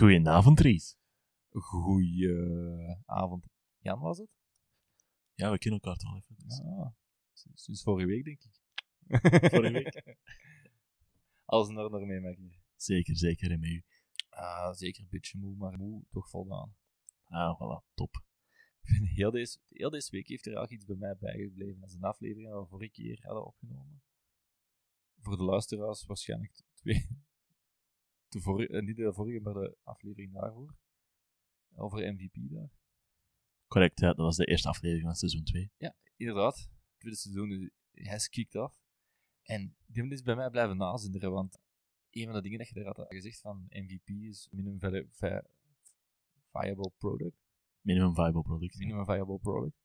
Goedenavond, Dries. Goedenavond. Jan was het? Ja, we kennen elkaar toch al even. Dus. Ja, sinds, sinds vorige week, denk ik. Vorige week. Alles in orde mee. Zeker, zeker. En met u. Ah, zeker een beetje moe, maar moe toch voldaan. Ah, voilà, top. Heel deze, heel deze week heeft er eigenlijk iets bij mij bijgebleven. Dat is een aflevering die we vorige keer hadden opgenomen. Voor de luisteraars waarschijnlijk twee. De vorige, eh, niet de vorige, maar de aflevering daarvoor. Over MVP daar. Correct, ja, dat was de eerste aflevering van seizoen 2. Inderdaad, het tweede seizoen hij is kicked af. En die is bij mij blijven nazinderen, want een van de dingen dat je daar had gezegd van MVP is minimum vi- vi- viable product. Minimum viable product. Minimum viable product.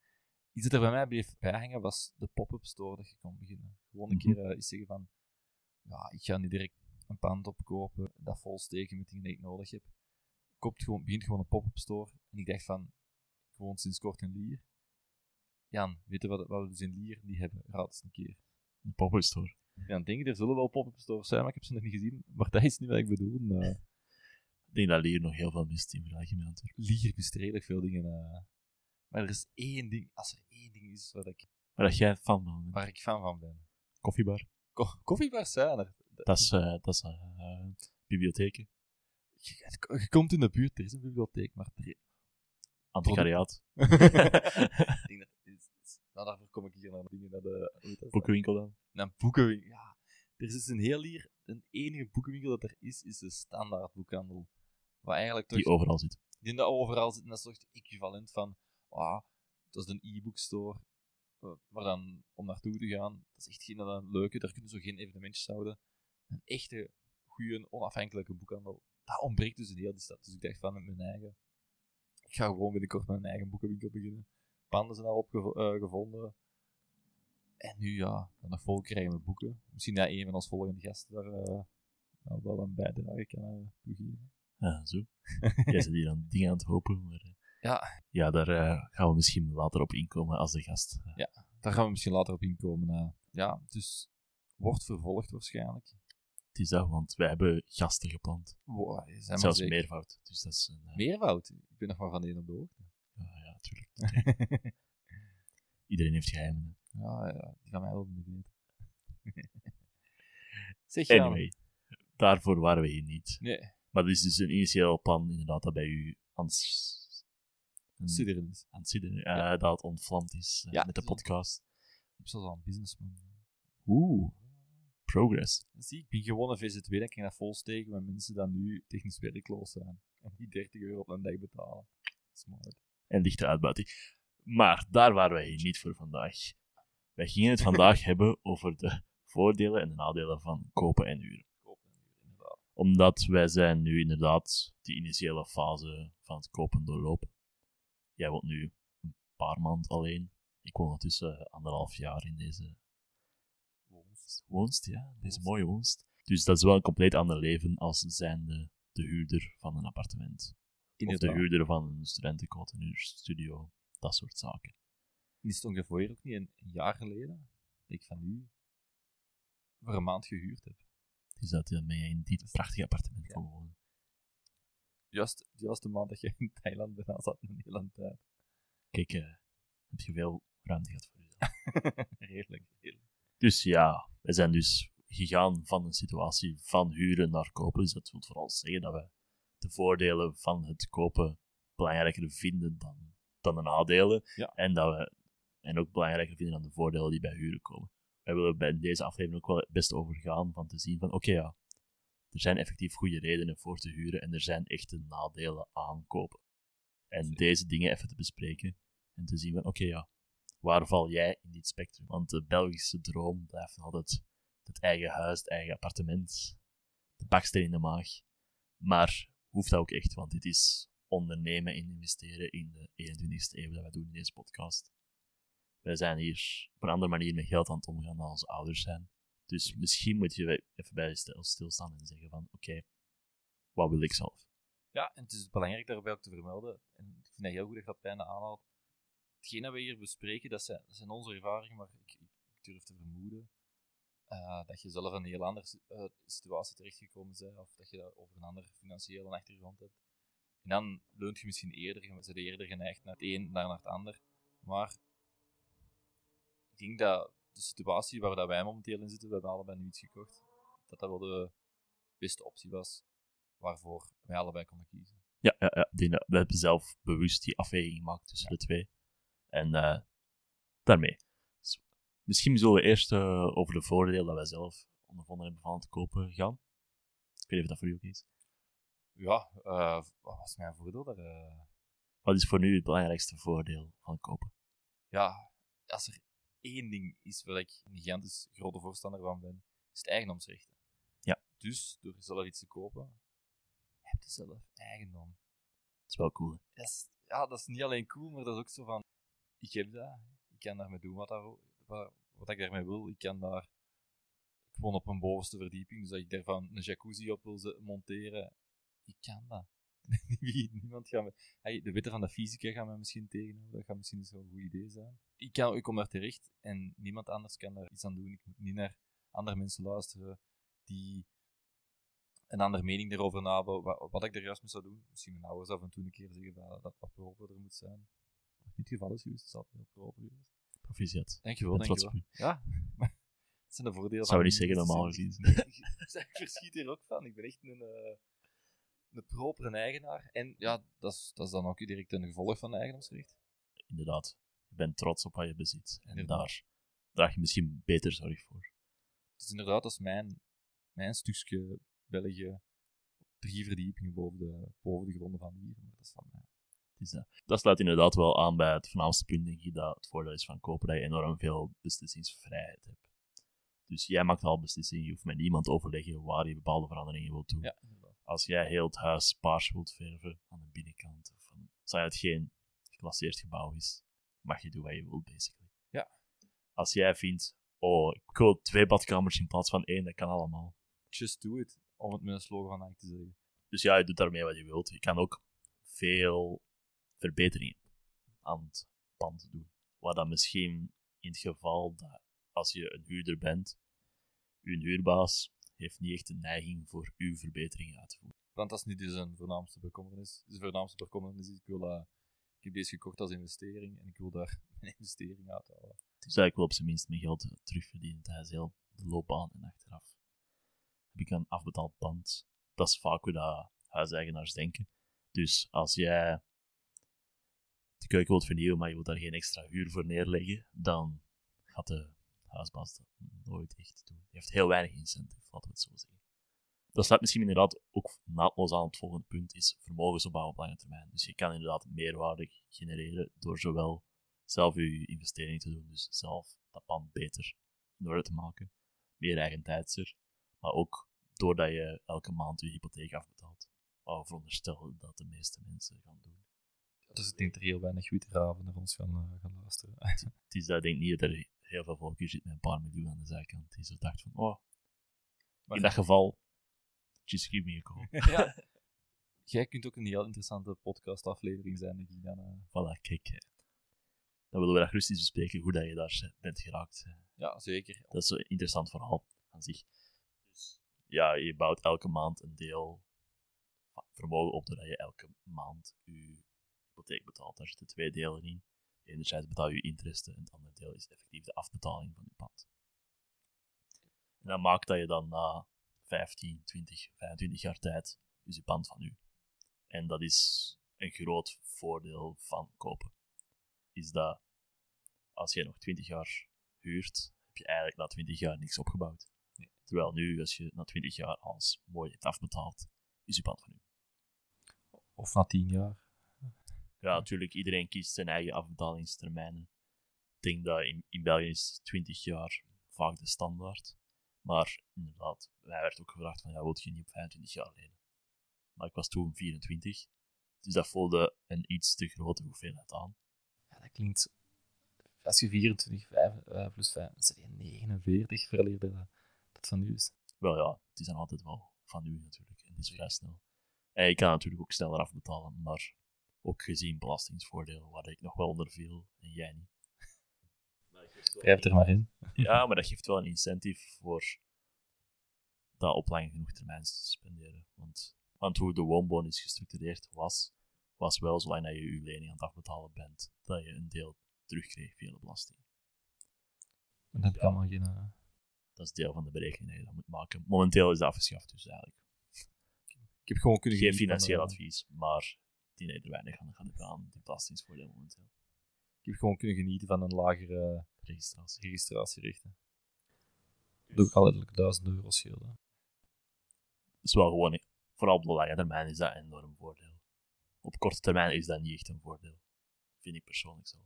Iets dat er bij mij bleef bijhangen was de pop-up store dat je kon beginnen. Gewoon een Mhm. keer eh, iets zeggen van, ja, ik ga niet direct een pand opkopen, dat vol steken met dingen die ik nodig heb. Koopt gewoon, begint gewoon een pop-up store. En ik dacht van, ik woon sinds kort in Lier. Jan, weet je wat, wat we dus in Lier niet hebben? Raad eens een keer. Een pop-up store. Ja, denk ik, er zullen wel pop-up stores zijn, maar ik heb ze nog niet gezien. Maar dat is niet wat ik bedoel. Ik denk dat Lier nog heel veel mist in vergelijking met Antwerpen. Lier mist redelijk veel dingen. eh. Maar er is één ding, als er één ding is waar ik, dat jij fan van bent. waar ik fan van ben. Koffiebar. Ko- koffiebars zijn er. Dat is, eh, dat is eh, bibliotheken. Je, je komt in de buurt, er is een bibliotheek, maar er, Antiquariaat. nou, daarvoor kom ik hier naar dingen naar de heet dat? Boekenwinkel dan. Naar boekenwinkel. Ja, er is dus een heel hier, een enige boekenwinkel dat er is, is de standaard boekhandel. Wat eigenlijk toch Die overal zit. die overal zit. En dat is toch het equivalent van, ah, dat is een e-book store. eh, Maar dan om naartoe te gaan, dat is echt geen dat leuke. Daar kunnen ze geen evenementjes houden. Een echte, goede, onafhankelijke boekhandel. Dat ontbreekt dus in heel die stad. Dus ik dacht van met mijn eigen. Ik ga gewoon binnenkort mijn eigen boekenwinkel beginnen. Panden zijn al opgevonden. En nu ja, dan nog vol krijgen met boeken. Misschien dat een van ons volgende gasten daar eh, nou, wel een bijdrage kan uh, toegeven. Ja, zo. jij zit hier aan dingen aan het hopen. Maar, eh, Ja. ja, daar eh, gaan we misschien later op inkomen als de gast. Daar gaan we misschien later op inkomen. eh. ja, dus wordt vervolgd waarschijnlijk. Het is dat, want wij hebben gasten gepland. Wow, Zelfs zeker. meervoud. Dus dat is een... eh, Meervoud? Ik ben nog maar van één op de hoogte. Ja, ja, natuurlijk. Iedereen heeft geheimen. ja, ja, die gaan mij wel niet weten. zeg je Anyway, daarvoor waren we hier niet. Nee, Maar dit is dus een initieel plan, inderdaad, dat bij u aan het, s- aan studeren is. het zitten, eh, dat het ontvlamd is eh, Ja, met de podcast. Ik al een businessplan. Oeh, progress. Zie, ik ben gewoon een VZW, dan kan ik dat volsteken met mensen die nu technisch werkloos zijn. En die 30 euro op een dag betalen. Smart. En lichte uitbuiting. Maar daar waren wij hier niet voor vandaag. Wij gingen het vandaag hebben over de voordelen en de nadelen van kopen en huren. Kopen en huren, inderdaad. Omdat wij zijn nu inderdaad die initiële fase van het kopen doorlopen. Jij woont nu een paar maanden alleen. Ik woon ondertussen anderhalf jaar in deze woonst, ja. Deze mooie woonst. Dus dat is wel een compleet ander leven als zijnde de huurder van een appartement. Of de huurder van een studentenkot, een huurstudio. Dat soort zaken. Is het ongeveer ook niet een, jaar geleden dat ik van u voor een maand gehuurd heb? Dus dat je mee in dit prachtige appartement Ja. kon wonen. Juist, juist de maand dat je in Thailand bent, zat een hele lange tijd. Kijk, eh, heb je veel ruimte gehad voor jezelf. Heerlijk, heerlijk. Dus ja, we zijn dus gegaan van een situatie van huren naar kopen. Dus dat wil vooral zeggen dat we de voordelen van het kopen belangrijker vinden dan, dan de nadelen. Ja. En dat we en ook belangrijker vinden dan de voordelen die bij huren komen. Wij willen bij deze aflevering ook wel het beste overgaan van te zien van oké ja, er zijn effectief goede redenen voor te huren en er zijn echte nadelen aan kopen. En Zeker. deze dingen even te bespreken en te zien van oké ja, waar val jij in dit spectrum? Want de Belgische droom blijft altijd het eigen huis, het eigen appartement, de baksteen in de maag. Maar hoeft dat ook echt, want dit is ondernemen en investeren in de 21ste eeuw dat wij doen in deze podcast. Wij zijn hier op een andere manier met geld aan het omgaan dan onze ouders zijn. Dus misschien moet je even bij je stil- stilstaan en zeggen van, oké, wat wil ik zelf? Ja, en het is belangrijk daarbij ook te vermelden, en ik vind dat heel goed dat je dat bijna aanhaalt. Hetgeen dat we hier bespreken, dat zijn, dat zijn onze ervaringen, maar ik, ik durf te vermoeden eh, dat je zelf in een heel andere eh, situatie terechtgekomen bent, of dat je dat over een andere financiële achtergrond hebt. En dan leunt je misschien eerder, je bent eerder geneigd naar het een dan naar het ander. Maar ik denk dat de situatie waar dat wij momenteel in zitten, we hebben allebei nu iets gekocht, dat dat wel de beste optie was waarvoor wij allebei konden kiezen. Ja, ja, ja. we hebben zelf bewust die afweging gemaakt tussen de twee. En eh, daarmee. Dus misschien zullen we eerst eh, over de voordelen dat wij zelf ondervonden hebben van het kopen gaan. Ik weet niet of dat voor u ook is. Ja, eh, wat was mijn voordeel? Wat is voor u het belangrijkste voordeel van het kopen? ja, als er één ding is waar ik een gigantisch grote voorstander van ben, is het eigendomsrechten. Ja. Dus door zelf iets te kopen, heb je zelf eigendom. Dat is wel cool. Dat is, ja, dat is niet alleen cool, maar dat is ook zo van, ik heb dat, ik kan daarmee doen wat, dat, wat, wat ik daarmee wil. Ik kan daar, ik woon op een bovenste verdieping, dus als ik daarvan een jacuzzi op wil monteren, ik kan dat. Niemand gaat me, hey, de wetten van de fysica gaan mij misschien tegenhouden, dat gaat misschien eens een goed idee zijn. Ik, kan, ik kom daar terecht en niemand anders kan daar iets aan doen. Ik moet niet naar andere mensen luisteren die een andere mening erover nahouden, wat, wat ik er juist mee zou doen. Misschien mijn ouders af en toe een keer zeggen dat, dat wat proper moet zijn. Niet het geval is geweest, het is altijd heel proper geweest. Proficiat. Dankjewel, trots dankjewel. op. Ja, dat zijn de voordelen Zou van je niet zeggen, normaal gezien. Ik verschiet hier ook van. Ik ben echt een, eh, een propere eigenaar. En ja, dat is, dat is dan ook direct een gevolg van eigendomsrecht. Inderdaad. Je bent trots op wat je bezit. En Inderdaad. daar draag je misschien beter zorg voor. Het is inderdaad, dat is mijn, mijn stukje België. Drie verdiepingen boven de, boven de gronden van hier. Maar dat is van mij. Het is dat. dat sluit inderdaad wel aan bij het voornaamste punt, denk ik, dat het voordeel is van kopen, dat je enorm veel beslissingsvrijheid hebt. Dus jij maakt al beslissingen, je hoeft met niemand te overleggen waar je bepaalde veranderingen wilt doen. Ja. Als jij heel het huis paars wilt verven aan de binnenkant, of van, zou het geen geclasseerd gebouw is, mag je doen wat je wilt, basically. Ja. Als jij vindt, oh, ik wil twee badkamers in plaats van één, dat kan allemaal. Just do it. Om het met een slogan eigenlijk te zeggen. Dus ja, je doet daarmee wat je wilt. Je kan ook veel verbeteringen aan het pand doen. Wat dan misschien in het geval dat als je een huurder bent, uw huurbaas heeft niet echt een neiging voor uw verbeteringen uit te voeren. Want dat is niet zijn voornaamste bekommernis. De voornaamste bekommernis is, ik, wil, eh, ik heb deze gekocht als investering en ik wil daar mijn investering uithalen. Dus ik wil op zijn minst mijn geld terugverdienen tijdens heel de loopbaan en achteraf. Heb ik een afbetaald pand. Dat is vaak hoe dat huiseigenaars denken. Dus als jij de keuken wilt vernieuwen, maar je wilt daar geen extra huur voor neerleggen, dan gaat de huisbaas dat nooit echt doen. Die heeft heel weinig incentive, laten we het zo zeggen. Dat sluit misschien inderdaad ook naadloos aan het volgende punt, is vermogensopbouw op lange termijn. Dus je kan inderdaad meerwaarde genereren door zowel zelf je investering te doen, dus zelf dat pand beter in orde te maken, meer eigen tijdser, maar ook doordat je elke maand je hypotheek afbetaalt. We veronderstellen dat de meeste mensen gaan doen. Dus ik denk dat er heel weinig witteraven naar ons gaan, eh, gaan luisteren. Het is dat ik denk niet dat er heel veel volk hier zit met een paar miljoen aan de zijkant, die zo dacht van, oh, Maar- in dat geval, just give me a call. ja. Jij kunt ook een heel interessante podcastaflevering zijn, ik dan. eh. Voilà, kijk. Dan willen we dat rustig bespreken, hoe dat je daar bent geraakt. Ja, zeker. Dat is een interessant verhaal aan zich. Dus ja, je bouwt elke maand een deel vermogen op doordat je elke maand je hypotheek betaalt. Daar zitten twee delen in. Enerzijds betaal je interesten en het andere deel is effectief de afbetaling van je pand. En dat maakt dat je dan na 15, 20, 25 jaar tijd is je pand van u. En dat is een groot voordeel van kopen. Is dat als je nog 20 jaar huurt, heb je eigenlijk na 20 jaar niks opgebouwd. Terwijl nu, als je na 20 jaar alles mooi hebt afbetaald, is je pand van u. Of na tien jaar. Ja, natuurlijk, iedereen kiest zijn eigen afbetalingstermijnen. Ik denk dat in, in België is 20 jaar vaak de standaard. Maar inderdaad, wij werd ook gevraagd van, ja, wilt je niet op 25 jaar lenen? Maar ik was toen 24. Dus dat voelde een iets te grote hoeveelheid aan. Ja, dat klinkt... Als je 24 5, eh, plus 5, dan zit je 49 verleer dat dat van u is. Wel ja, het is dan altijd wel van u natuurlijk. En het is vrij snel. En ik kan natuurlijk ook sneller afbetalen, maar ook gezien belastingsvoordeel, waar ik nog wel onder viel en jij niet. Schrijf er maar in. Ja, maar dat geeft wel een incentive voor dat op lange genoeg termijn te spenderen. Want, want hoe de woonbonus gestructureerd was, was wel zolang dat je je lening aan het afbetalen bent, dat je een deel terugkreeg via de belasting. Dan heb ik Ja. allemaal geen... eh, Dat is deel van de berekening dat je dat moet maken. Momenteel is dat afgeschaft, dus eigenlijk Ik heb gewoon kunnen geen financieel advies, maar die er weinig aan gaan doen aan die belastingsvoordeel momenteel. Ik heb gewoon kunnen genieten van een lagere Registratie. registratierechten. Dat doe ik al letterlijk 1000 euro schelen. is wel gewoon, vooral op de lange termijn is dat een enorm voordeel. Op korte termijn is dat niet echt een voordeel. Vind ik persoonlijk zelf.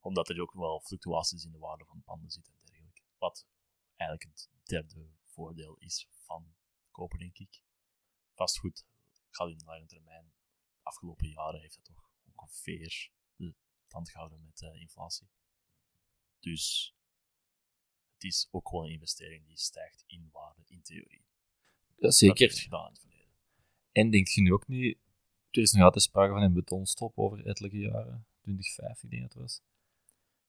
Omdat er ook wel fluctuaties in de waarde van panden zitten en dergelijke. Wat eigenlijk het derde voordeel is van kopen, denk ik. Vastgoed gaat in de lange termijn. Afgelopen jaren heeft dat toch ongeveer de tand gehouden met eh, inflatie. Dus het is ook gewoon een investering die stijgt in waarde, in theorie. Ja, Dat zeker. heeft het gedaan in het verleden. En denkt je nu ook niet... Er is nog altijd sprake van een betonstop over ettelijke jaren. 2050 denk ik dat het was.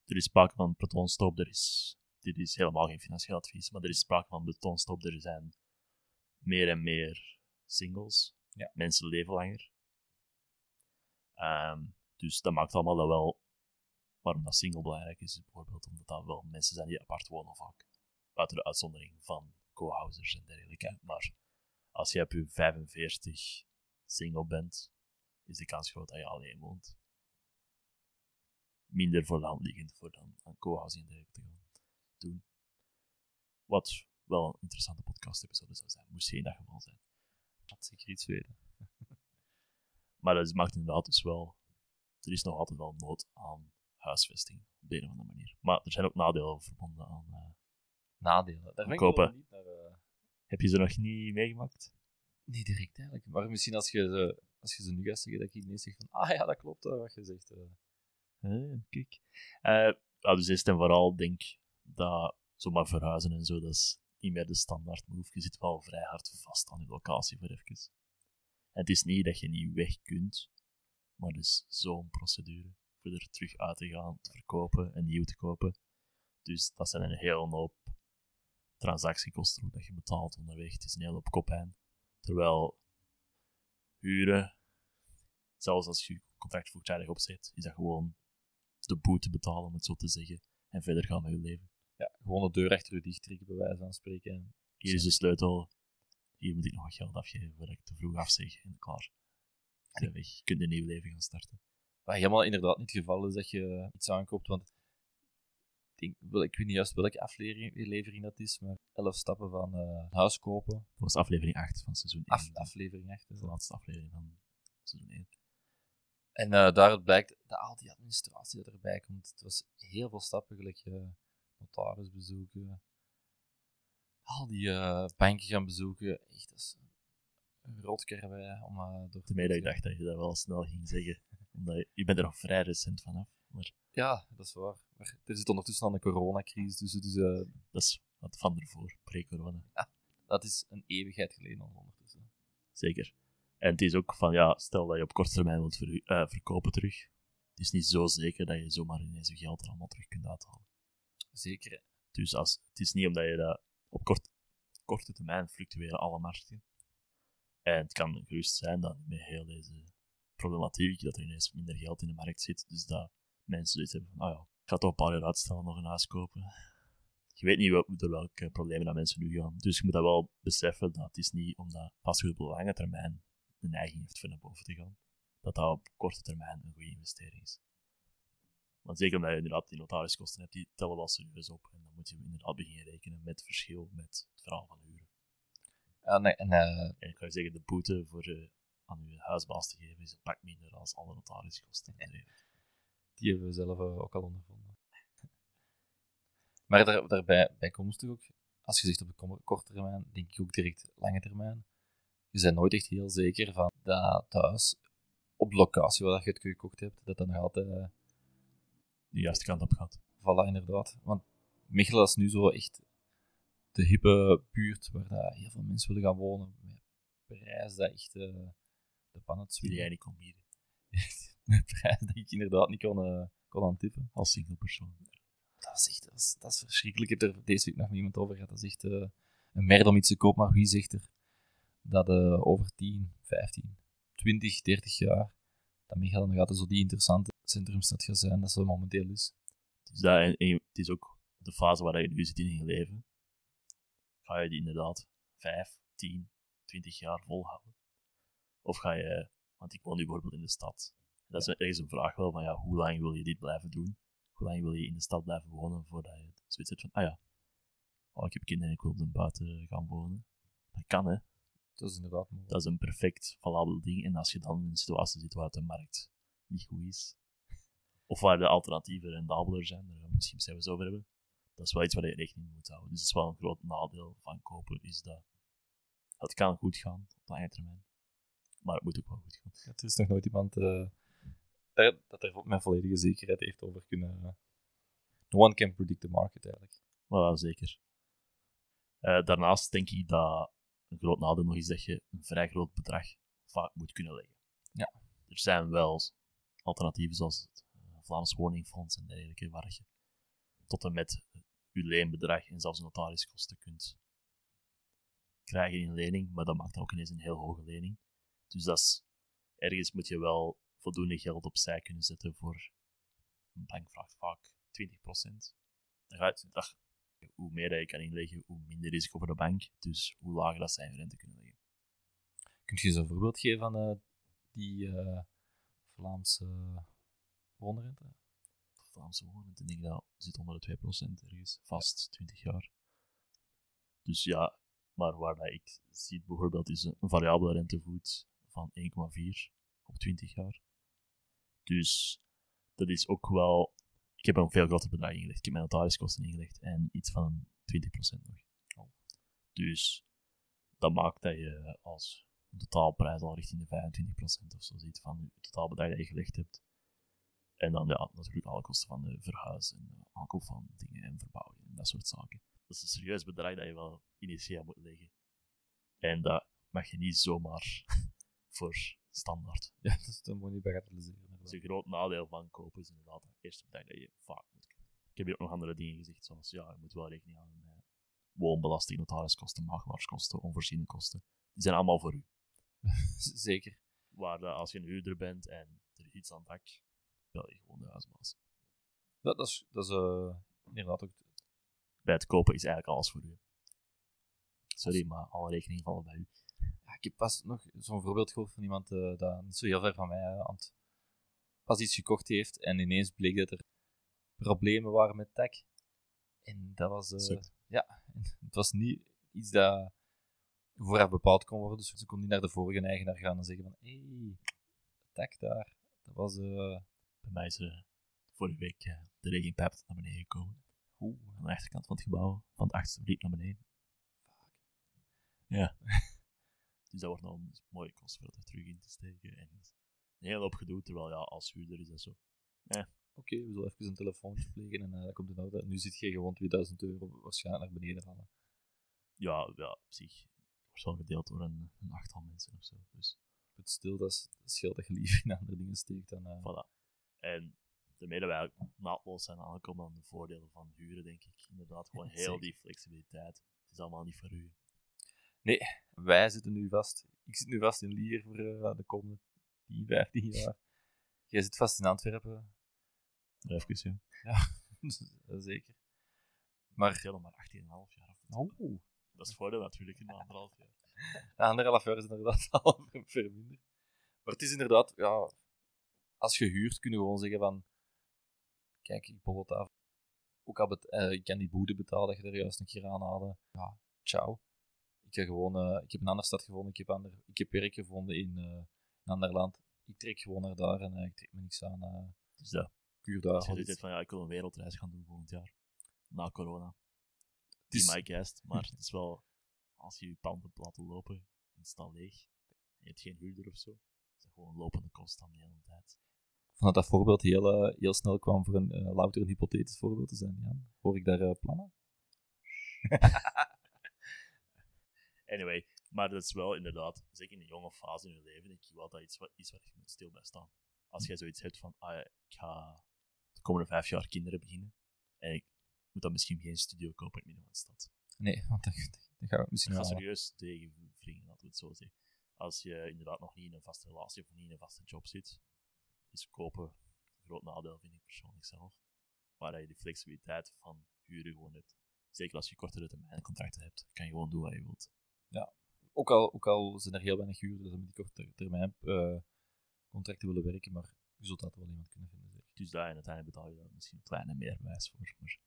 Er is sprake van betonstop, er is, dit is helemaal geen financieel advies, maar er is sprake van betonstop. Er zijn meer en meer singles. Ja. Mensen leven langer. Ehm, dus dat maakt allemaal dat wel waarom dat single belangrijk is. Bijvoorbeeld omdat dat wel mensen zijn die apart wonen vaak. Buiten de uitzondering van co-housers en dergelijke. Maar als je op je 45 single bent, is de kans groot dat je alleen woont minder voor hand liggend voor dan aan co-housing en dergelijke te gaan doen. Wat wel een interessante podcast-episode zou zijn, moest geen dat geval zijn. Had zeker iets weten. Maar dat maakt inderdaad dus wel... Er is nog altijd wel nood aan huisvesting, op de een of andere manier. Maar er zijn ook nadelen verbonden aan... eh, Nadelen. Daar Kopen. niet naar... eh, heb je ze nog niet meegemaakt? Niet direct eigenlijk. Maar misschien als je ze, als je ze nu gaat zeggen, dat ik ineens zeg van... Ah ja, dat klopt, wat je zegt. Eh, kijk. Dus eerst en vooral denk dat zomaar verhuizen en zo, dat is niet meer de standaard move. Je zit wel vrij hard vast aan je locatie voor even. Het is niet dat je niet weg kunt, maar het is zo'n procedure voor er terug uit te gaan, te verkopen en nieuw te kopen. Dus dat zijn een hele hoop transactiekosten ook dat je betaalt onderweg. Het is een hele hoop kopijn. Terwijl huren, zelfs als je je contract voortijdig opzet, is dat gewoon de boete betalen, om het zo te zeggen, en verder gaan met je leven. Ja, gewoon de deur achter je dicht trekken, bij wijze van spreken. En Hier is de sleutel, hier moet ik nog wat geld afgeven voordat ik te vroeg afzeg en klaar. Weg. Je kunt een nieuw leven gaan starten. Wat helemaal inderdaad niet het geval is dat je iets aankoopt, want ik, denk, ik weet niet juist welke aflevering dat is, maar 11 stappen van eh, huis kopen. Dat was aflevering 8 van seizoen 1. Af, aflevering 8. de laatste aflevering van seizoen 1. En eh daaruit blijkt dat al die administratie dat erbij komt. Het was heel veel stappen, gelijk eh, notaris bezoeken, al die eh, banken gaan bezoeken. Echt, dat is een rotkarwei om eh, door te dat ik dacht dat je dat wel snel ging zeggen. Omdat je, je bent er nog vrij recent vanaf. Maar Ja, dat is waar. Maar er zit ondertussen al een coronacrisis tussen, dus eh, dat is wat van ervoor, pre-corona. dat is een eeuwigheid geleden al ondertussen. Zeker. En het is ook van, ja, stel dat je op korte termijn wilt verkopen terug. Het is niet zo zeker dat je zomaar ineens je geld er allemaal terug kunt uithalen. Zeker. Dus als, het is niet omdat je dat op kort, korte termijn fluctueren alle markten. En het kan gerust zijn dat met heel deze problematiek, dat er ineens minder geld in de markt zit. Dus dat mensen zoiets hebben van, ah ja, ik ga toch een paar jaar uitstellen, nog een huis kopen. Je weet niet door welke problemen dat mensen nu gaan. Dus je moet dat wel beseffen, dat het is niet omdat vastgoed op lange termijn de neiging heeft voor naar boven te gaan, dat dat op korte termijn een goede investering is. Want zeker omdat je inderdaad die notariskosten hebt, die tellen wel serieus op. En dan moet je inderdaad beginnen rekenen met het verschil met het verhaal van huren. Ja, nee, en, eh, En ik kan je zeggen, de boete voor eh, aan je huisbaas te geven is een pak minder dan alle notariskosten. die hebben we zelf eh, ook al ondervonden. Maar daar, daarbij bijkomstig ook, als je zegt op korte termijn, denk ik ook direct lange termijn. Je bent nooit echt heel zeker van dat thuis, op de locatie waar je het gekocht hebt, dat dat nog altijd eh, de juiste kant op gaat. Voilà, inderdaad. Want Mechelen is nu zo echt de hippe buurt waar heel veel mensen willen gaan wonen. Met prijs dat echt uh, de pan het Die jij niet kon bieden. met prijs dat ik inderdaad niet kon, uh, kon aantippen. Als single persoon. Dat is echt dat is, dat is verschrikkelijk. Ik heb er deze week nog niemand over gehad. Dat is echt uh, een merd om iets te kopen. Maar wie zegt er dat over 10, 15, 20, 30 jaar dat Mechelen nog altijd zo die interessante centrumstad gaat zijn dat momenteel is. Dus dat, en, en het is ook de fase waar je nu zit in je leven. Ga je die inderdaad 5, 10, 20 jaar volhouden? Of ga je, want ik woon nu bijvoorbeeld in de stad. Dat is ergens een vraag wel van ja, hoe lang wil je dit blijven doen? Hoe lang wil je in de stad blijven wonen voordat je zoiets hebt van, ah ja, oh, ik heb kinderen en ik wil op buiten gaan wonen. Dat kan hè. Dat is inderdaad mogelijk. Dat is een perfect valabel ding. En als je dan in een situatie zit waar de markt niet goed is, of waar de alternatieven rendabeler zijn, daar gaan we misschien zelfs over hebben, dat is wel iets waar je rekening mee moet houden. Dus dat is wel een groot nadeel van kopen, is dat het kan goed gaan op lange termijn, maar het moet ook wel goed gaan. Ja, er is nog nooit iemand uh, dat er met volledige zekerheid heeft over kunnen... Uh, no one can predict the market, eigenlijk. Wel, zeker. Uh, daarnaast denk ik dat een groot nadeel nog is dat je een vrij groot bedrag vaak moet kunnen leggen. Ja. Er zijn wel alternatieven zoals het Vlaams Woningfonds en dergelijke, waar je tot en met je leenbedrag en zelfs notariskosten kunt krijgen in lening, maar dat maakt dan ook ineens een heel hoge lening. Dus dat is, ergens moet je wel voldoende geld opzij kunnen zetten voor een bank vraagt vaak 20%. Dan gaat, dat, hoe meer dat je kan inleggen, hoe minder risico voor de bank. Dus hoe lager dat zij rente kunnen leggen. Kun je eens een voorbeeld geven van uh, die uh, Vlaamse woonrente? Vlaamse woonrente, denk ik dat zit onder de 2% ergens, vast ja. 20 jaar. Dus ja, maar waar dat ik zie bijvoorbeeld is een variabele rentevoet van 1,4 op 20 jaar. Dus dat is ook wel. Ik heb een veel groter bedrag ingelegd. Ik heb mijn notariskosten ingelegd en iets van 20% nog. Oh. Dus dat maakt dat je als totaalprijs al richting de 25% of zo ziet van je totaalbedrag dat je gelegd hebt. En dan ja, natuurlijk alle kosten van de verhuis en aankoop van dingen en verbouwing en dat soort zaken. Dat is een serieus bedrag dat je wel initieel moet leggen. En dat mag je niet zomaar voor standaard. Ja, dat is moet niet bagatelliseren. Dat is een groot nadeel van kopen, is inderdaad het eerste bedrag dat je vaak moet. Ik heb hier ook nog andere dingen gezegd, zoals ja, je moet wel rekening houden met woonbelasting, notariskosten, makelaarskosten, onvoorziene kosten. Die zijn allemaal voor u. Zeker. Waar als je een huurder bent en er is iets aan het dak, bel je gewoon de huisbaas. Dat, dat is, dat is uh, inderdaad ook... Bij het kopen is eigenlijk alles voor u. Sorry, maar alle rekeningen vallen bij u. Ja, ik heb pas nog zo'n voorbeeld gehoord van iemand uh, dat niet zo heel ver van mij uh, aan het, pas iets gekocht heeft en ineens bleek dat er problemen waren met tech. En dat was... ja, het was niet iets dat vooraf bepaald kon worden. Dus ze kon niet naar de vorige eigenaar gaan en zeggen van hé, hey, tech daar, dat was... Bij mij is uh, vorige week uh, de regenpijp naar beneden gekomen. Oeh, aan de achterkant van het gebouw, van het achtste verdiep naar beneden. Fuck. Ja. dus dat wordt nog een mooie kost voor er terug in te steken. En een hele hoop gedoe, terwijl ja, als huurder is dat zo. Ja. Oké, okay, we zullen even een telefoontje plegen en uh, dat komt in orde. Nu zit je gewoon 2000 euro waarschijnlijk naar beneden halen. Ja, ja, op zich. wordt wel gedeeld door een, een achttal mensen of zo. Dus. Het stil, dat, is, dat scheelt dat je liever in andere dingen steekt dan... Uh... Voilà. En dat wij naadloos zijn aangekomen aan de voordelen van huren, denk ik. Inderdaad, gewoon heel die flexibiliteit. Het is allemaal niet voor u. Nee, wij zitten nu vast. Ik zit nu vast in Lier voor uh, de komende 10, 15 jaar. Jij zit vast in Antwerpen. Even, ja. ja, zeker. Maar... nog maar 18,5 jaar. Oh. Dat is voordeel natuurlijk in anderhalf jaar. Ja, anderhalf jaar is inderdaad al verminderd. Maar het is inderdaad, ja, als je huurt, kun je gewoon zeggen van, kijk, ik het af. Ook al bet uh, ik kan die boete betalen dat je er juist een keer aan haalde. Ja, ciao. Ik, ga gewoon, uh, ik heb een andere stad gevonden, ik heb, ander, ik heb werk gevonden in uh, een ander land. Ik trek gewoon naar daar en ik trek me niks aan. dus ja. Kuur daar. Je zegt van, ja, ik wil een wereldreis gaan doen volgend jaar. Na corona. Het is my guest, maar het is wel, als je je pand hebt laten lopen en het staat leeg, Je hebt geen huurder of zo. Het zijn gewoon lopende kosten dan de hele tijd. Vond dat dat voorbeeld heel, eh, heel snel kwam voor een uh, louter een hypothetisch voorbeeld te zijn, Jan. Hoor ik daar uh, plannen? anyway, maar dat is wel inderdaad, zeker in de jonge fase in je leven, denk ik wel dat iets wat, iets waar je moet stil bij staan. Als jij zoiets hebt van, ah, ik ga de komende vijf jaar kinderen beginnen, en ik moet dan misschien geen studio kopen in het midden van de stad. Nee, want dan, dan gaan we misschien Ik ga wel... serieus tegen vrienden, laten we het zo zeggen. Als je inderdaad nog niet in een vaste relatie of niet in een vaste job zit, is kopen een groot nadeel, vind ik persoonlijk zelf. Waar je de flexibiliteit van huren gewoon hebt. Zeker als je kortere termijn contracten hebt, kan je gewoon doen wat je wilt. Ook al, ook al zijn er heel weinig huurders die met die korte termijn eh, contracten willen werken, maar je zult altijd wel iemand kunnen vinden. Zeg. Dus daar en uiteindelijk betaal je daar misschien een kleine meerwijs voor. Maar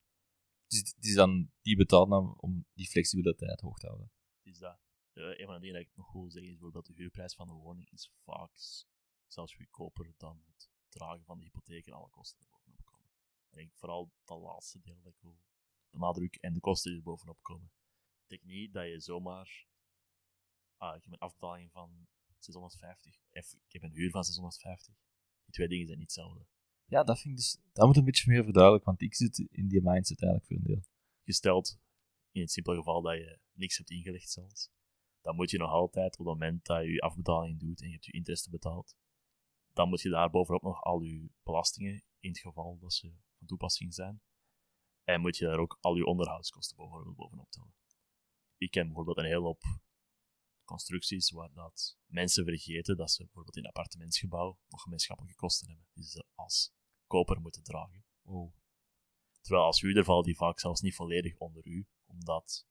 Dus het is dan die betaalt dan om die flexibiliteit hoog te houden. het is dat. Eh, een van de dingen dat ik nog wil zeggen is bijvoorbeeld de huurprijs van de woning is vaak zelfs goedkoper dan het dragen van de hypotheek en alle kosten er bovenop komen. En ik denk vooral dat laatste deel dat ik wil benadrukken en de kosten die er bovenop komen. Ik denk niet dat je zomaar. Ah, ik heb een afbetaling van 650. Of ik heb een huur van 650. Die twee dingen zijn niet hetzelfde. Ja, dat vind ik dus... Dat moet een beetje meer verduidelijken, want ik zit in die mindset eigenlijk voor een deel. gesteld, in het simpele geval dat je niks hebt ingelegd zelfs, dan moet je nog altijd, op het moment dat je je afbetaling doet en je hebt je interesse betaald, dan moet je daar bovenop nog al je belastingen, in het geval dat ze van toepassing zijn, en moet je daar ook al je onderhoudskosten bijvoorbeeld bovenop tellen. Ik ken bijvoorbeeld een hele hoop constructies waar dat mensen vergeten dat ze bijvoorbeeld in een appartementsgebouw nog gemeenschappelijke kosten hebben, die ze als koper moeten dragen. Oh. Terwijl als huurder valt die vaak zelfs niet volledig onder u, omdat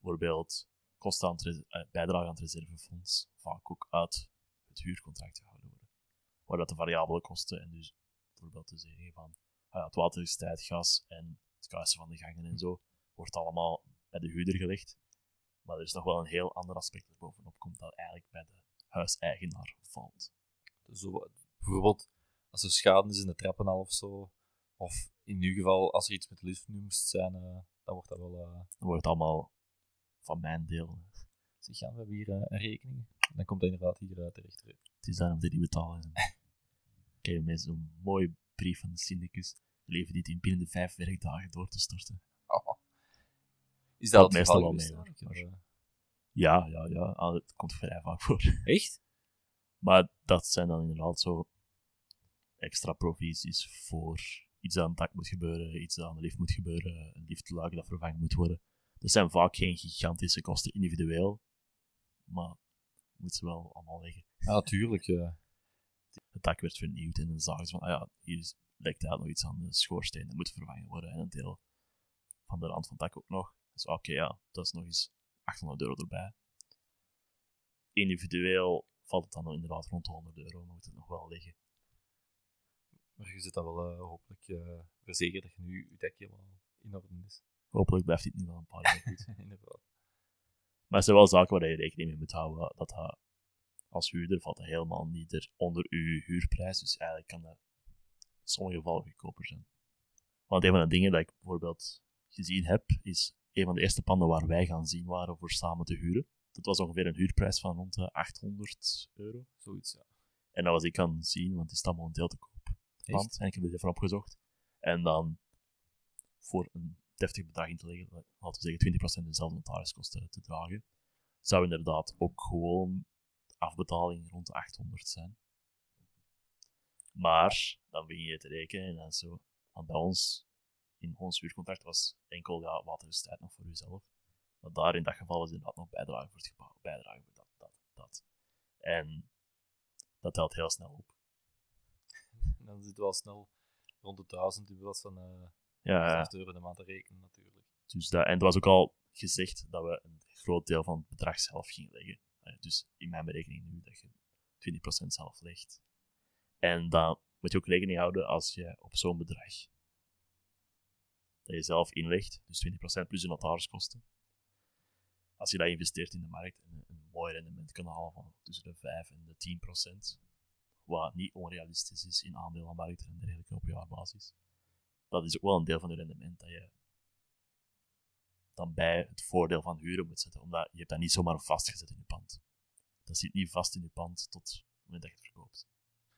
bijvoorbeeld kosten aan het eh, bijdrage aan het reservefonds vaak ook uit het huurcontract gehouden. Waar dat de variabele kosten en dus bijvoorbeeld te zeggen van ah ja, het watertijd, gas en het kuisen van de gangen en zo, wordt allemaal bij de huurder gelegd. Maar er is nog wel een heel ander aspect dat bovenop komt dat eigenlijk bij de huiseigenaar valt. Dus Zo, bijvoorbeeld, als er schade is in de trappen al of zo, of in uw geval, als er iets met de lift nu moest zijn, eh, dan wordt dat wel... eh Dan wordt het allemaal van mijn deel. zeg, ja, we hebben hier eh, een rekening. En dan komt dat inderdaad hier terecht. Het is daarom dat die betalen. Ik heb met zo'n mooie brief van de syndicus. Leven dit in binnen de vijf werkdagen door te storten. Is Valt dat het meestal geval wel mee, hoor. Ja, ja, ja. ah, Het komt vrij vaak voor. Echt? Maar dat zijn dan inderdaad zo extra provisies voor iets dat aan het dak moet gebeuren, iets dat aan de lift moet gebeuren, een liftluik dat vervangen moet worden. Dat zijn vaak geen gigantische kosten individueel, maar moet ze wel allemaal leggen. Ja, natuurlijk. eh. Het dak werd vernieuwd en dan zagen ze van, ah ja, hier lijkt daar nog iets aan de schoorsteen, dat moet vervangen worden. En een deel van de rand van het dak ook nog. Dus oké, ja, dat is nog eens 800 euro erbij. Individueel valt het dan inderdaad rond de 100 euro, maar moet het nog wel liggen. Maar je zit dan wel eh, hopelijk eh, verzekerd dat je nu je dek helemaal in orde is. Hopelijk blijft dit nu wel een paar jaar goed. inderdaad. Maar het zijn wel zaken waar je rekening mee moet houden. Dat dat als huurder valt dat helemaal niet er onder uw huurprijs. Dus eigenlijk kan dat in sommige gevallen goedkoper zijn. Want een van de dingen dat ik bijvoorbeeld gezien heb, is een van de eerste panden waar wij gaan zien waren voor samen te huren. Dat was ongeveer een huurprijs van rond de 800 euro. Zoiets, ja. En dat was ik kan zien, want die staat momenteel te koop. Pand. En ik heb dit even opgezocht. En dan voor een deftig bedrag in te leggen, laten we zeggen 20% dezelfde notariskosten te dragen, zou inderdaad ook gewoon afbetaling rond de 800 zijn. Maar dan begin je te rekenen en dan zo. Want bij ons, in ons huurcontract was enkel ja, watertijd nog voor uzelf. Maar daar in dat geval is inderdaad nog bijdrage voor het gebouw, bijdrage voor dat, dat, dat. En dat telt heel snel op. En dan zit wel snel rond de 1000 in plaats van eh Ja, 5 euro de maand te rekenen, natuurlijk. Dus dat, en het was ook al gezegd dat we een groot deel van het bedrag zelf gingen leggen. Eh, Dus in mijn berekening nu dat je 20% zelf legt. En dan moet je ook rekening houden als je op zo'n bedrag dat je zelf inlegt, dus 20% plus de notariskosten. Als je dat investeert in de markt en een, mooi rendement kan halen van tussen de 5 en de 10%, wat niet onrealistisch is in aandelenmarkten en dergelijke op jaarbasis. Dat is ook wel een deel van je rendement dat je dan bij het voordeel van huren moet zetten, omdat je hebt dat niet zomaar vastgezet in je pand. dat zit niet vast in je pand tot het moment dat je het verkoopt.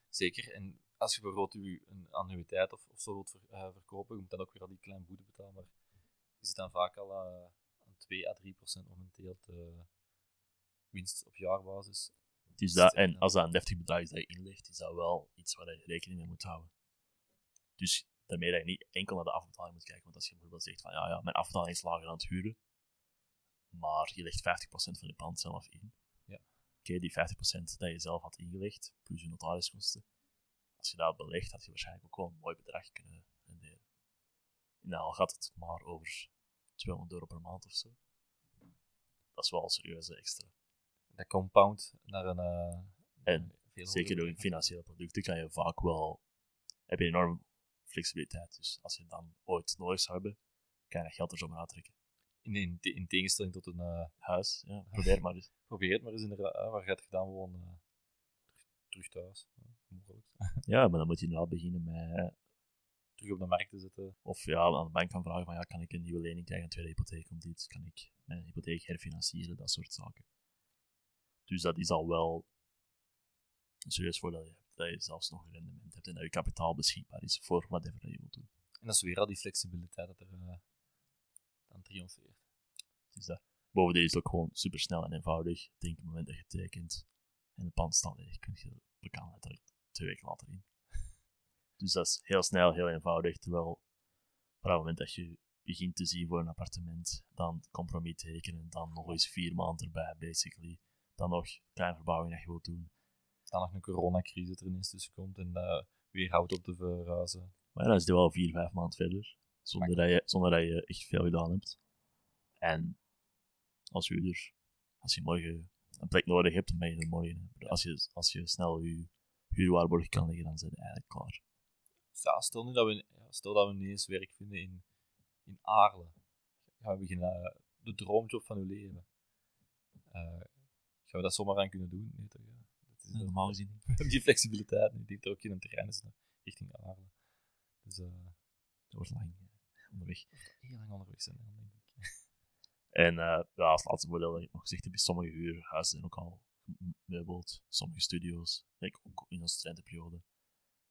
Zeker. En als je bijvoorbeeld je een annuïteit of, of zo wilt ver- eh, verkopen, je moet dan ook weer al die kleine boete betalen. Maar je zit dan vaak al eh, aan 2 à 3 procent momenteel te winst op jaarbasis. Dus dat, en als dat een deftig bedrag is dat je inlegt, is dat wel iets waar je rekening mee moet houden. Dus daarmee dat je niet enkel naar de afbetaling moet kijken. Want als je bijvoorbeeld zegt van ja, ja mijn afbetaling is lager dan het huren, maar je legt 50% van je pand zelf in. Ja. Oké, die 50% dat je zelf had ingelegd, plus je notariskosten, als je dat belegt, had je waarschijnlijk ook wel een mooi bedrag kunnen renderen. En al gaat het maar over 200 euro per maand of zo. Dat is wel een serieuze extra. Dat compound naar een. eh, En veel Zeker door in financiële producten kan je vaak wel, heb je enorm flexibiliteit. Dus als je het dan ooit nodig zou hebben, kan je dat geld er zomaar uittrekken. In, in, in tegenstelling tot een. eh, Huis, ja, probeer maar eens. probeer het maar eens inderdaad. eh, waar gaat je dan wonen? eh, terug thuis. Ja, mogelijk. Ja, maar dan moet je inderdaad beginnen met, terug op de markt te zetten. of ja, aan de bank gaan vragen van ja, kan ik een nieuwe lening krijgen, een tweede hypotheek om dit, kan ik mijn hypotheek herfinancieren, dat soort zaken. Dus dat is al wel een serieus voordeel dat je zelfs nog een rendement hebt en dat je kapitaal beschikbaar is voor whatever dat je wilt doen. En dat is weer al die flexibiliteit dat er eh, dan triomfeert. Dus dat. Bovendien is het ook gewoon super snel en eenvoudig. Denk op het moment dat je tekent en de pand staat leeg, kun je de lokaal letterlijk twee weken later in. Dus dat is heel snel, heel eenvoudig. Terwijl op het moment dat je begint te zien voor een appartement, dan compromis tekenen, dan nog eens vier maanden erbij, basically. Dan nog een kleine verbouwing dat je wilt doen. Dan nog een coronacrisis er ineens tussen komt en eh, weer houdt op te verhuizen. Maar ja, dan is wel vier, vijf maanden verder. Zonder dat, je, zonder dat je echt veel gedaan hebt. En als huurder, als je morgen een plek nodig hebt, dan ben je er morgen. Als je, als je snel je huurwaarborg kan leggen, dan zijn je eigenlijk klaar. Ja, stel nu dat we, stel dat we ineens werk vinden in, in Aarle. Gaan we beginnen eh, de droomjob van uw leven. Eh, gaan we dat zomaar aan kunnen doen? Nee, toch? Ja. Is, Normaal gezien die flexibiliteit niet. Die er ook geen terrein is naar- richting Aarle. Dus Dat wordt lang eh, onderweg. heel lang onderweg zijn, denk ik. En eh, ja, als laatste voordeel dat ik nog gezegd heb, is sommige huurhuizen zijn ook al gemeubeld. Sommige studio's, like ook in onze studentenperiode.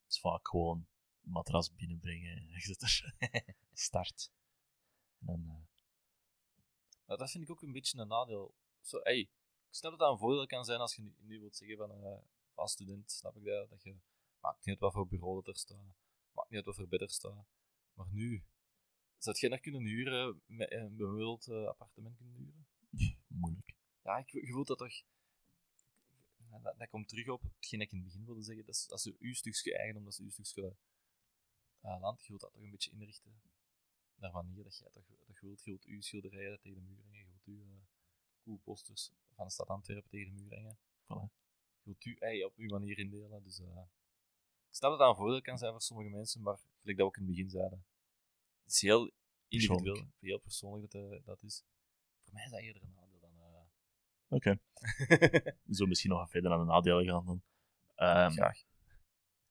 Het is vaak gewoon een matras binnenbrengen en zit er. Start. En dan, dat vind ik ook een beetje een nadeel. Zo, hey, ik snap dat dat een voordeel kan zijn als je nu, nu wilt zeggen van eh als student, snap ik dat, dat je maakt niet uit wat voor bureau dat er staat, maakt niet uit wat voor bed er staat. Maar nu, zou jij nog kunnen huren, met een bemeubeld eh, appartement kunnen huren? moeilijk. Ja, ik, je voelt dat toch... Dat, dat komt terug op hetgeen dat ik in het begin wilde zeggen. Dat is, als je uw stukje eigendom, dat is uw stukje eh, land, je wilt dat toch een beetje inrichten naar manier dat jij toch dat je wilt. Je wilt uw schilderijen tegen de muur hangen, je wilt uw uh, koelposters van de stad Antwerpen tegen de muur hangen. Voilà. Je wilt u ei op uw manier indelen. Dus eh, ik snap dat dat een voordeel kan zijn voor sommige mensen, maar gelijk dat we ook in het begin zeiden, het is heel individueel, Persoonlijk. heel persoonlijk dat eh, dat is. Voor mij is dat eerder een nadeel dan... eh, Oké. Zullen misschien nog verder aan de nadelen gaan dan. Ehm, Graag.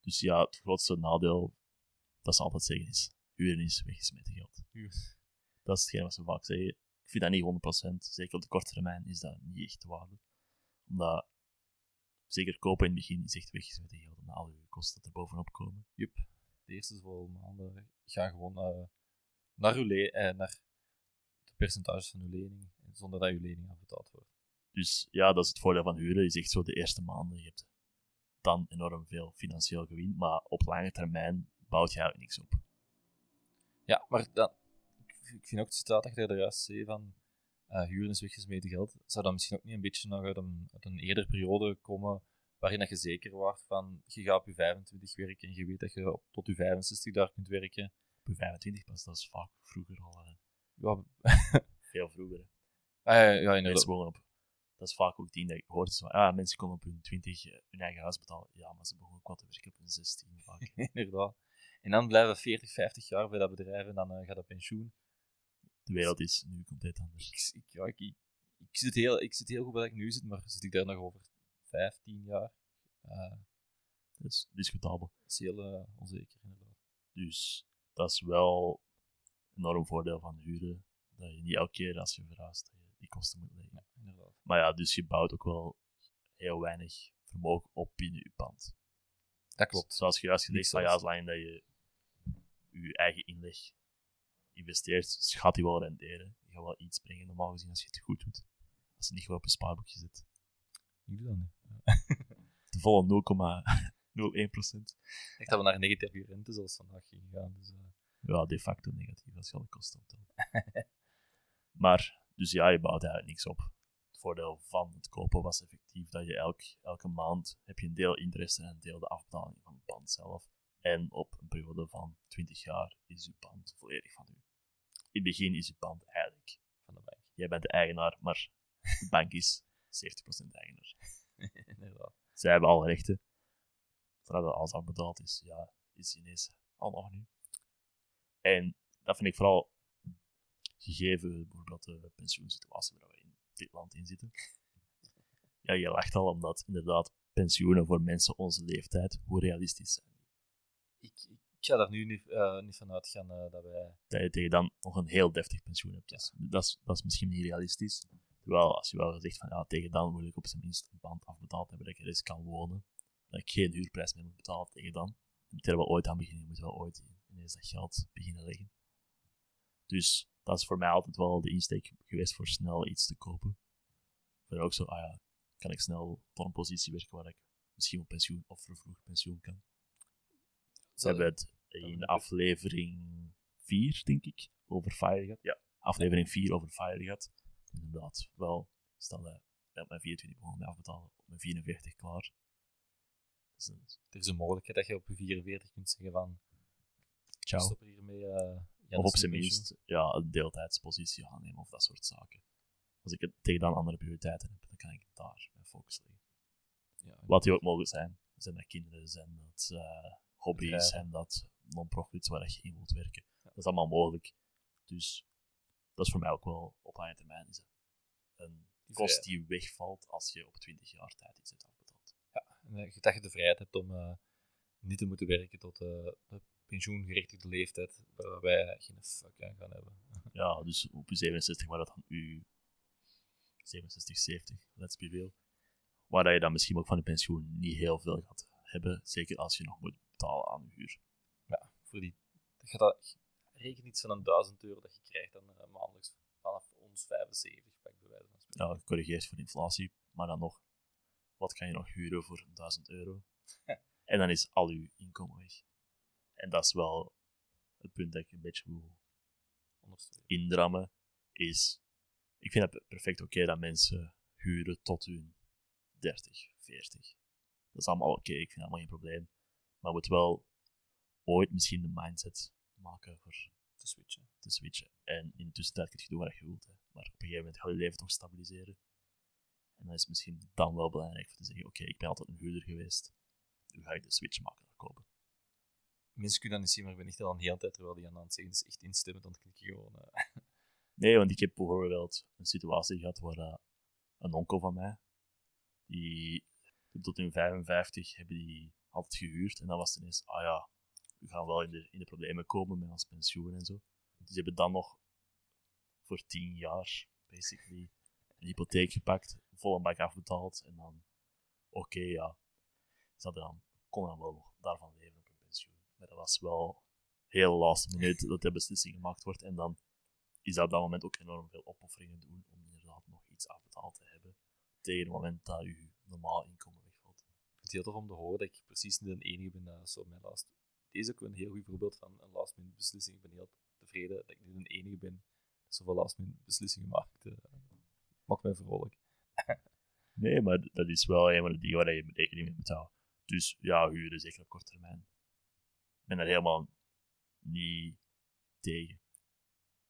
Dus ja, het grootste nadeel dat ze altijd zeggen is: huren is weggesmeten geld. Huur. Dat is hetgeen wat ze vaak zeggen. Ik vind dat niet 100%. Zeker op de korte termijn is dat niet echt de waarde. Omdat, zeker kopen in het begin is echt weggesmeten geld, omdat al je kosten er bovenop komen. Jup. De eerste zoveel maanden ga gewoon eh, naar, uw eh, naar de percentages van uw lening, zonder dat uw lening afbetaald wordt. Dus ja, dat is het voordeel van huren. Is echt zo de eerste maanden. Je hebt dan enorm veel financieel gewin, maar op lange termijn bouwt je eigenlijk niks op. Ja, maar dan, ik, vind ook het citaat dat je er juist zei van eh, huren is weggesmeten geld. Zou dat misschien ook niet een beetje nog uit een, uit een eerder periode komen waarin dat je zeker wordt van je gaat op je 25 werken en je weet dat je op, tot je 65 daar kunt werken. Op je 25 pas, dat is vaak vroeger al. eh, Ja, veel vroeger. hè. eh, ja Mensen inderdaad. wonen op. Dat is vaak ook die dat ik hoort. Zo, ah, mensen komen op hun 20 eh, hun eigen huis betalen. Ja, maar ze begonnen ook wel te werken op hun 16 vaak. inderdaad. En dan blijven 40, 50 jaar bij dat bedrijf en dan eh, gaat dat pensioen. De wereld is nu compleet anders. ik, ik, ja, ik, zit heel, ik zit heel goed waar ik nu zit, maar zit ik daar nog over 15 jaar? Eh, Dat is discutabel. dat is heel eh, onzeker, inderdaad. Dus dat is wel een enorm voordeel van huren. Dat je niet elke keer als je verhuist, dat je die kosten moet leggen. Ja, inderdaad. Maar ja, dus je bouwt ook wel heel weinig vermogen op binnen je pand. Dat klopt. Zoals je juist gezegd, ja, zolang dat je je eigen inleg investeert, dus gaat die wel renderen. Je gaat wel iets brengen, normaal gezien, als je het goed doet. Als je niet gewoon op een spaarboekje zit. Ik doe dat niet. De volle 0,01 procent. Ik dacht dat we naar negatieve rente zoals vandaag gegaan. Dus, eh, Ja, de facto negatief als je alle kosten optelt. maar, dus ja, je bouwt eigenlijk niks op. Het voordeel van het kopen was effectief dat je elk, elke maand heb je een deel interesse en een deel de afbetaling van het pand zelf. En op een periode van 20 jaar is je pand volledig van u. In het begin is je pand eigenlijk van de bank. jij bent de eigenaar, maar de bank is 70% eigenaar. Inderdaad. Zij hebben alle rechten. Voordat dat alles afbetaald is, ja, is ineens allemaal nu. En dat vind ik vooral gegeven bijvoorbeeld de pensioensituatie waar we in dit land in zitten. Ja, je lacht al omdat inderdaad pensioenen voor mensen onze leeftijd, hoe realistisch zijn Ik, ik ga daar nu niet, eh, niet van uitgaan eh, dat wij... Dat je tegen dan nog een heel deftig pensioen hebt. Dus dat, is, dat is misschien niet realistisch. Terwijl als je wel zegt van ja, tegen dan moet ik op zijn minst een pand afbetaald hebben dat ik er eens kan wonen. Dat ik geen huurprijs meer moet betalen tegen dan. Je moet er wel ooit aan beginnen. Je moet wel ooit ineens dat geld beginnen leggen. Dus dat is voor mij altijd wel de insteek geweest voor snel iets te kopen. Voor ook zo, ah ja, kan ik snel voor een positie werken waar ik misschien op pensioen of vervroegd pensioen kan. We hebben het in aflevering 4, denk ik, over Fire gehad. Ja, aflevering 4 over Fire gehad. Inderdaad, wel, stel dat ik mijn 24 begon met afbetalen, op mijn 44 klaar. Dus dan, Er is een mogelijkheid dat je op je 44 kunt zeggen van... ciao. Stop er hiermee. eh of ja, op zijn minst ja, een deeltijdspositie aannemen of dat soort zaken. Als ik het tegen dan andere prioriteiten heb, dan kan ik daar mijn focus leggen. Ja, Wat die ook mogen zijn. Zijn dat kinderen, zijn dat eh, hobby's, zijn dat non-profits waar dat je in wilt werken. Dat is allemaal mogelijk. Dus dat is voor mij ook wel op lange termijn is een kost die wegvalt als je op 20 jaar tijd iets hebt afbetaald. En, eh, dat je de vrijheid hebt om eh, niet te moeten werken tot eh, de pensioengerechtigde leeftijd, waar wij geen fuck aan gaan hebben. Ja, dus op je 67, waar dat dan u 67, 70, let's be real. Waar dat je dan misschien ook van de pensioen niet heel veel gaat hebben. Zeker als je nog moet betalen aan je huur. Ja, voor die, dat reken iets van een 1000 euro dat je krijgt dan eh, maandelijks vanaf ons 75, pak bij wijze van spreken. Ja, gecorrigeerd voor inflatie, maar dan nog, wat kan je nog huren voor 1000 euro? en dan is al uw inkomen weg. En dat is wel het punt dat ik een beetje wil Ondersteunen. indrammen. Is, ik vind het perfect oké dat mensen huren tot hun 30, 40. Dat is allemaal oké, ik vind dat allemaal geen probleem. Maar moet wel ooit misschien de mindset maken voor Te switchen. te switchen. En in de tussentijd kun je doen wat je wilt. Hè. Maar op een gegeven moment gaat je leven toch stabiliseren. En dan is het misschien dan wel belangrijk om te zeggen: Oké, ik ben altijd een huurder geweest. Nu ga ik de switch maken naar kopen. Mensen kunnen dat niet zien, maar ik ben echt al een hele tijd terwijl die aan het zeggen is echt instemmen, dan klik je gewoon. eh, Nee, want ik heb bijvoorbeeld een situatie gehad waar eh, een onkel van mij, die tot hun 55 hebben die altijd gehuurd. En dan was het ineens: Ah ja, we gaan wel in de, in de problemen komen met ons pensioen en zo. Dus die hebben dan nog voor 10 jaar, basically, een hypotheek gepakt, vol een bak afbetaald. En dan, oké, ja, ze dan, konden dan wel nog daarvan leven op hun pensioen. Maar dat was wel heel last minute dat de beslissing gemaakt wordt. En dan is dat op dat moment ook enorm veel opofferingen doen om inderdaad nog iets afbetaald te hebben. Tegen het moment dat je normaal inkomen wegvalt. Ik vind het heel tof om te horen dat ik precies niet de enige ben dat zo mijn last... Deze is ook een heel goed voorbeeld van een last minute beslissing. Ik ben heel tevreden dat ik niet de enige ben dat zoveel last minute beslissingen maakt. Eh, maakt mij vrolijk. Nee, maar dat is wel een van de dingen waar je rekening mee moet houden. Dus ja, huren zeker op korte termijn. Ik ben daar helemaal niet tegen.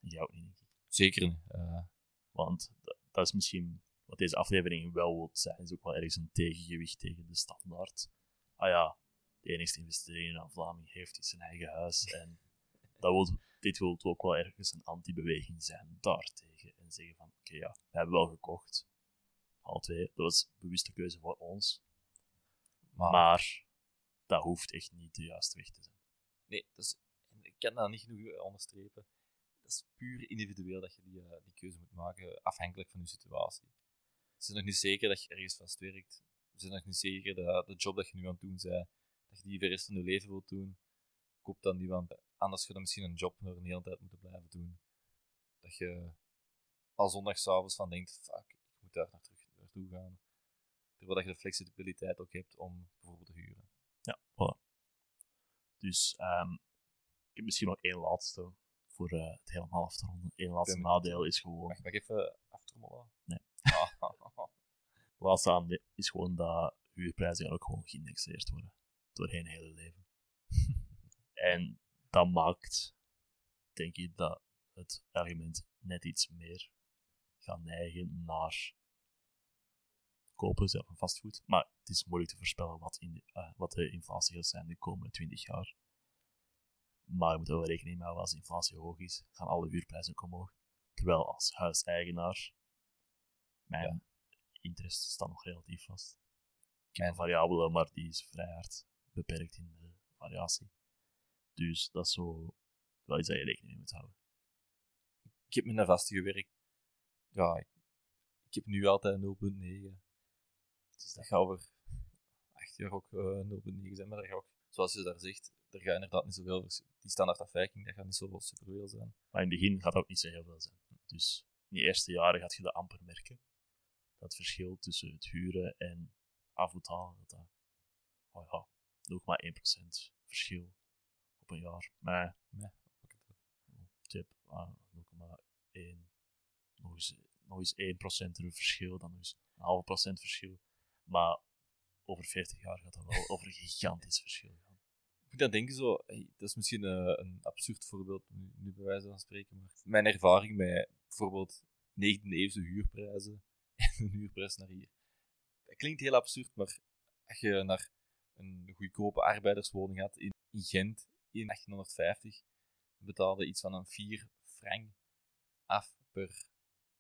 En jij ook niet, denk ik. Zeker niet. Eh, Want dat, dat is misschien wat deze aflevering wel wil zijn, is ook wel ergens een tegengewicht tegen de standaard. Ah ja, de enigste investering aan Vlaming heeft is zijn eigen huis. En dat wil, dit wil ook wel ergens een anti-beweging zijn daartegen. En zeggen van, oké ja, we hebben wel gekocht. Alle twee. Dat was een bewuste keuze voor ons. maar Maar dat hoeft echt niet de juiste weg te zijn. nee, dat is, ik kan dat niet genoeg onderstrepen. Dat is puur individueel dat je die, eh, die keuze moet maken, afhankelijk van je situatie. Het is nog niet zeker dat je ergens vast werkt, bent nog niet zeker dat de job dat je nu aan het doen bent, dat je die voor de rest van je leven wilt doen, koop dan die, want anders ga je dan misschien een job nog een hele tijd moeten blijven doen. Dat je al zondagsavonds van denkt, fuck, ik moet daar naar terug naartoe gaan. Terwijl dat je de flexibiliteit ook hebt om bijvoorbeeld te huren. Ja, voilà. Dus ehm, ik heb misschien nog één laatste voor eh, het helemaal af te ronden. Eén laatste nadeel is gewoon... Mag ik even aftrommelen? Nee. Laatste aan is gewoon dat huurprijzen gaan ook gewoon geïndexeerd worden. Doorheen het hele leven. en dat maakt, denk ik, dat het argument net iets meer gaat neigen naar kopen zelf van vastgoed. Maar het is moeilijk te voorspellen wat, in de, eh, wat de inflatie gaat zijn de komende 20 jaar. Maar je moet er wel rekening mee houden, als de inflatie hoog is, gaan alle huurprijzen omhoog. Terwijl als huiseigenaar, mijn interest staat nog relatief vast. Ik heb een variabele, maar die is vrij hard beperkt in de variatie. Dus dat is zo wel iets dat je rekening mee moet houden. ik heb me naar vast gewerkt. Ja, ik, ik heb nu altijd 0,9. Dus dat gaat over 8 jaar ook eh, 0,9 zijn, maar dat gaat ook, zoals je daar zegt, er gaat inderdaad niet zoveel Die standaardafwijking, dat gaat niet zo superveel zijn. Maar in het begin gaat dat ook niet zo heel veel zijn. Dus in de eerste jaren gaat je dat amper merken. Dat verschil tussen het huren en afbetalen, dat dat, oh ja, 0,1% verschil op een jaar. Maar tip, ah, 0,1, nog eens, nog eens 1% er verschil, dan nog eens een halve procent verschil. Maar over 40 jaar gaat dat wel over een gigantisch verschil gaan. Ik moet dan denken zo, hey, dat is misschien eh, een absurd voorbeeld, nu, nu bij wijze van spreken, maar mijn ervaring met bijvoorbeeld 19e-eeuwse huurprijzen en een huurprijs naar hier. Dat klinkt heel absurd, maar als je naar een goedkope arbeiderswoning gaat in, in Gent in 1850, betaalde iets van een 4 frank af per,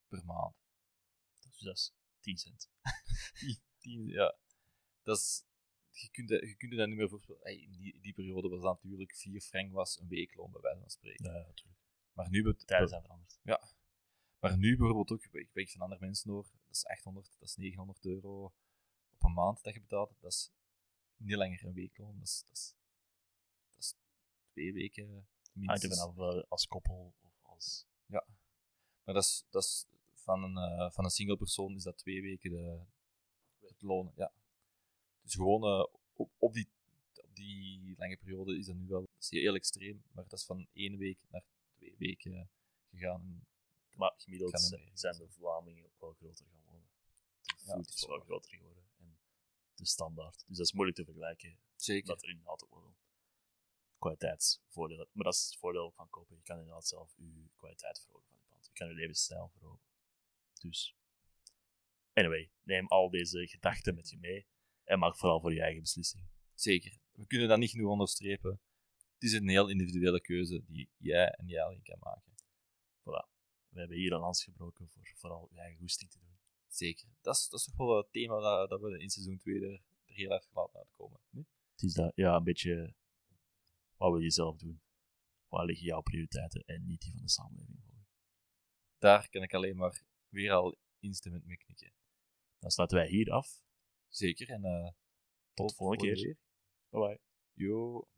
per maand. Dus dat is 10 cent. Die, ja, dat is, je, kunt, je kunt je dat niet meer voorstellen. Hey, in die, die periode was dat natuurlijk 4 frank was een weekloon, bij wijze van spreken. Ja, natuurlijk. Maar nu, Tijden zijn veranderd. Maar nu bijvoorbeeld ook, ik weet van andere mensen hoor, dat is 800, dat is 900 euro op een maand dat je betaalt. Dat is niet langer een weekloon, dat is, dat is, dat is twee weken Hangt er minstens. vanaf eh, als koppel of als... Maar dat is, dat is van, een, eh, van een single persoon is dat twee weken de, het loon. Ja. Dus gewoon eh, op, op, die, op die lange periode is dat nu wel dat is heel extreem, maar dat is van één week naar twee weken gegaan. Maar gemiddeld zijn- de Vlamingen ook wel groter gaan wonen. De Ja, voet is wel waar. groter geworden. En de standaard. Dus dat is moeilijk te vergelijken. Zeker. Dat er inderdaad ook wel kwaliteitsvoordelen Maar dat is het voordeel van kopen. Je kan inderdaad zelf je kwaliteit verhogen van je pand. Je kan je levensstijl verhogen. Dus, anyway, neem al deze gedachten met je mee. En maak vooral voor je eigen beslissing. Zeker. We kunnen dat niet genoeg onderstrepen. Het is een heel individuele keuze die jij en jij alleen kan maken. We hebben hier een lans gebroken voor vooral je eigen goesting te doen. Zeker. Dat is, dat is toch wel het thema dat, dat we in seizoen 2 er, er heel erg laten uitkomen. Nee? Het is dat, ja, een beetje, wat wil je zelf doen? Waar liggen jouw prioriteiten en niet die van de samenleving volgen? Daar kan ik alleen maar weer al instemmend mee knikken. Dan sluiten wij hier af. Zeker. En eh, Tot de volgende keer. Bye bye. Yo.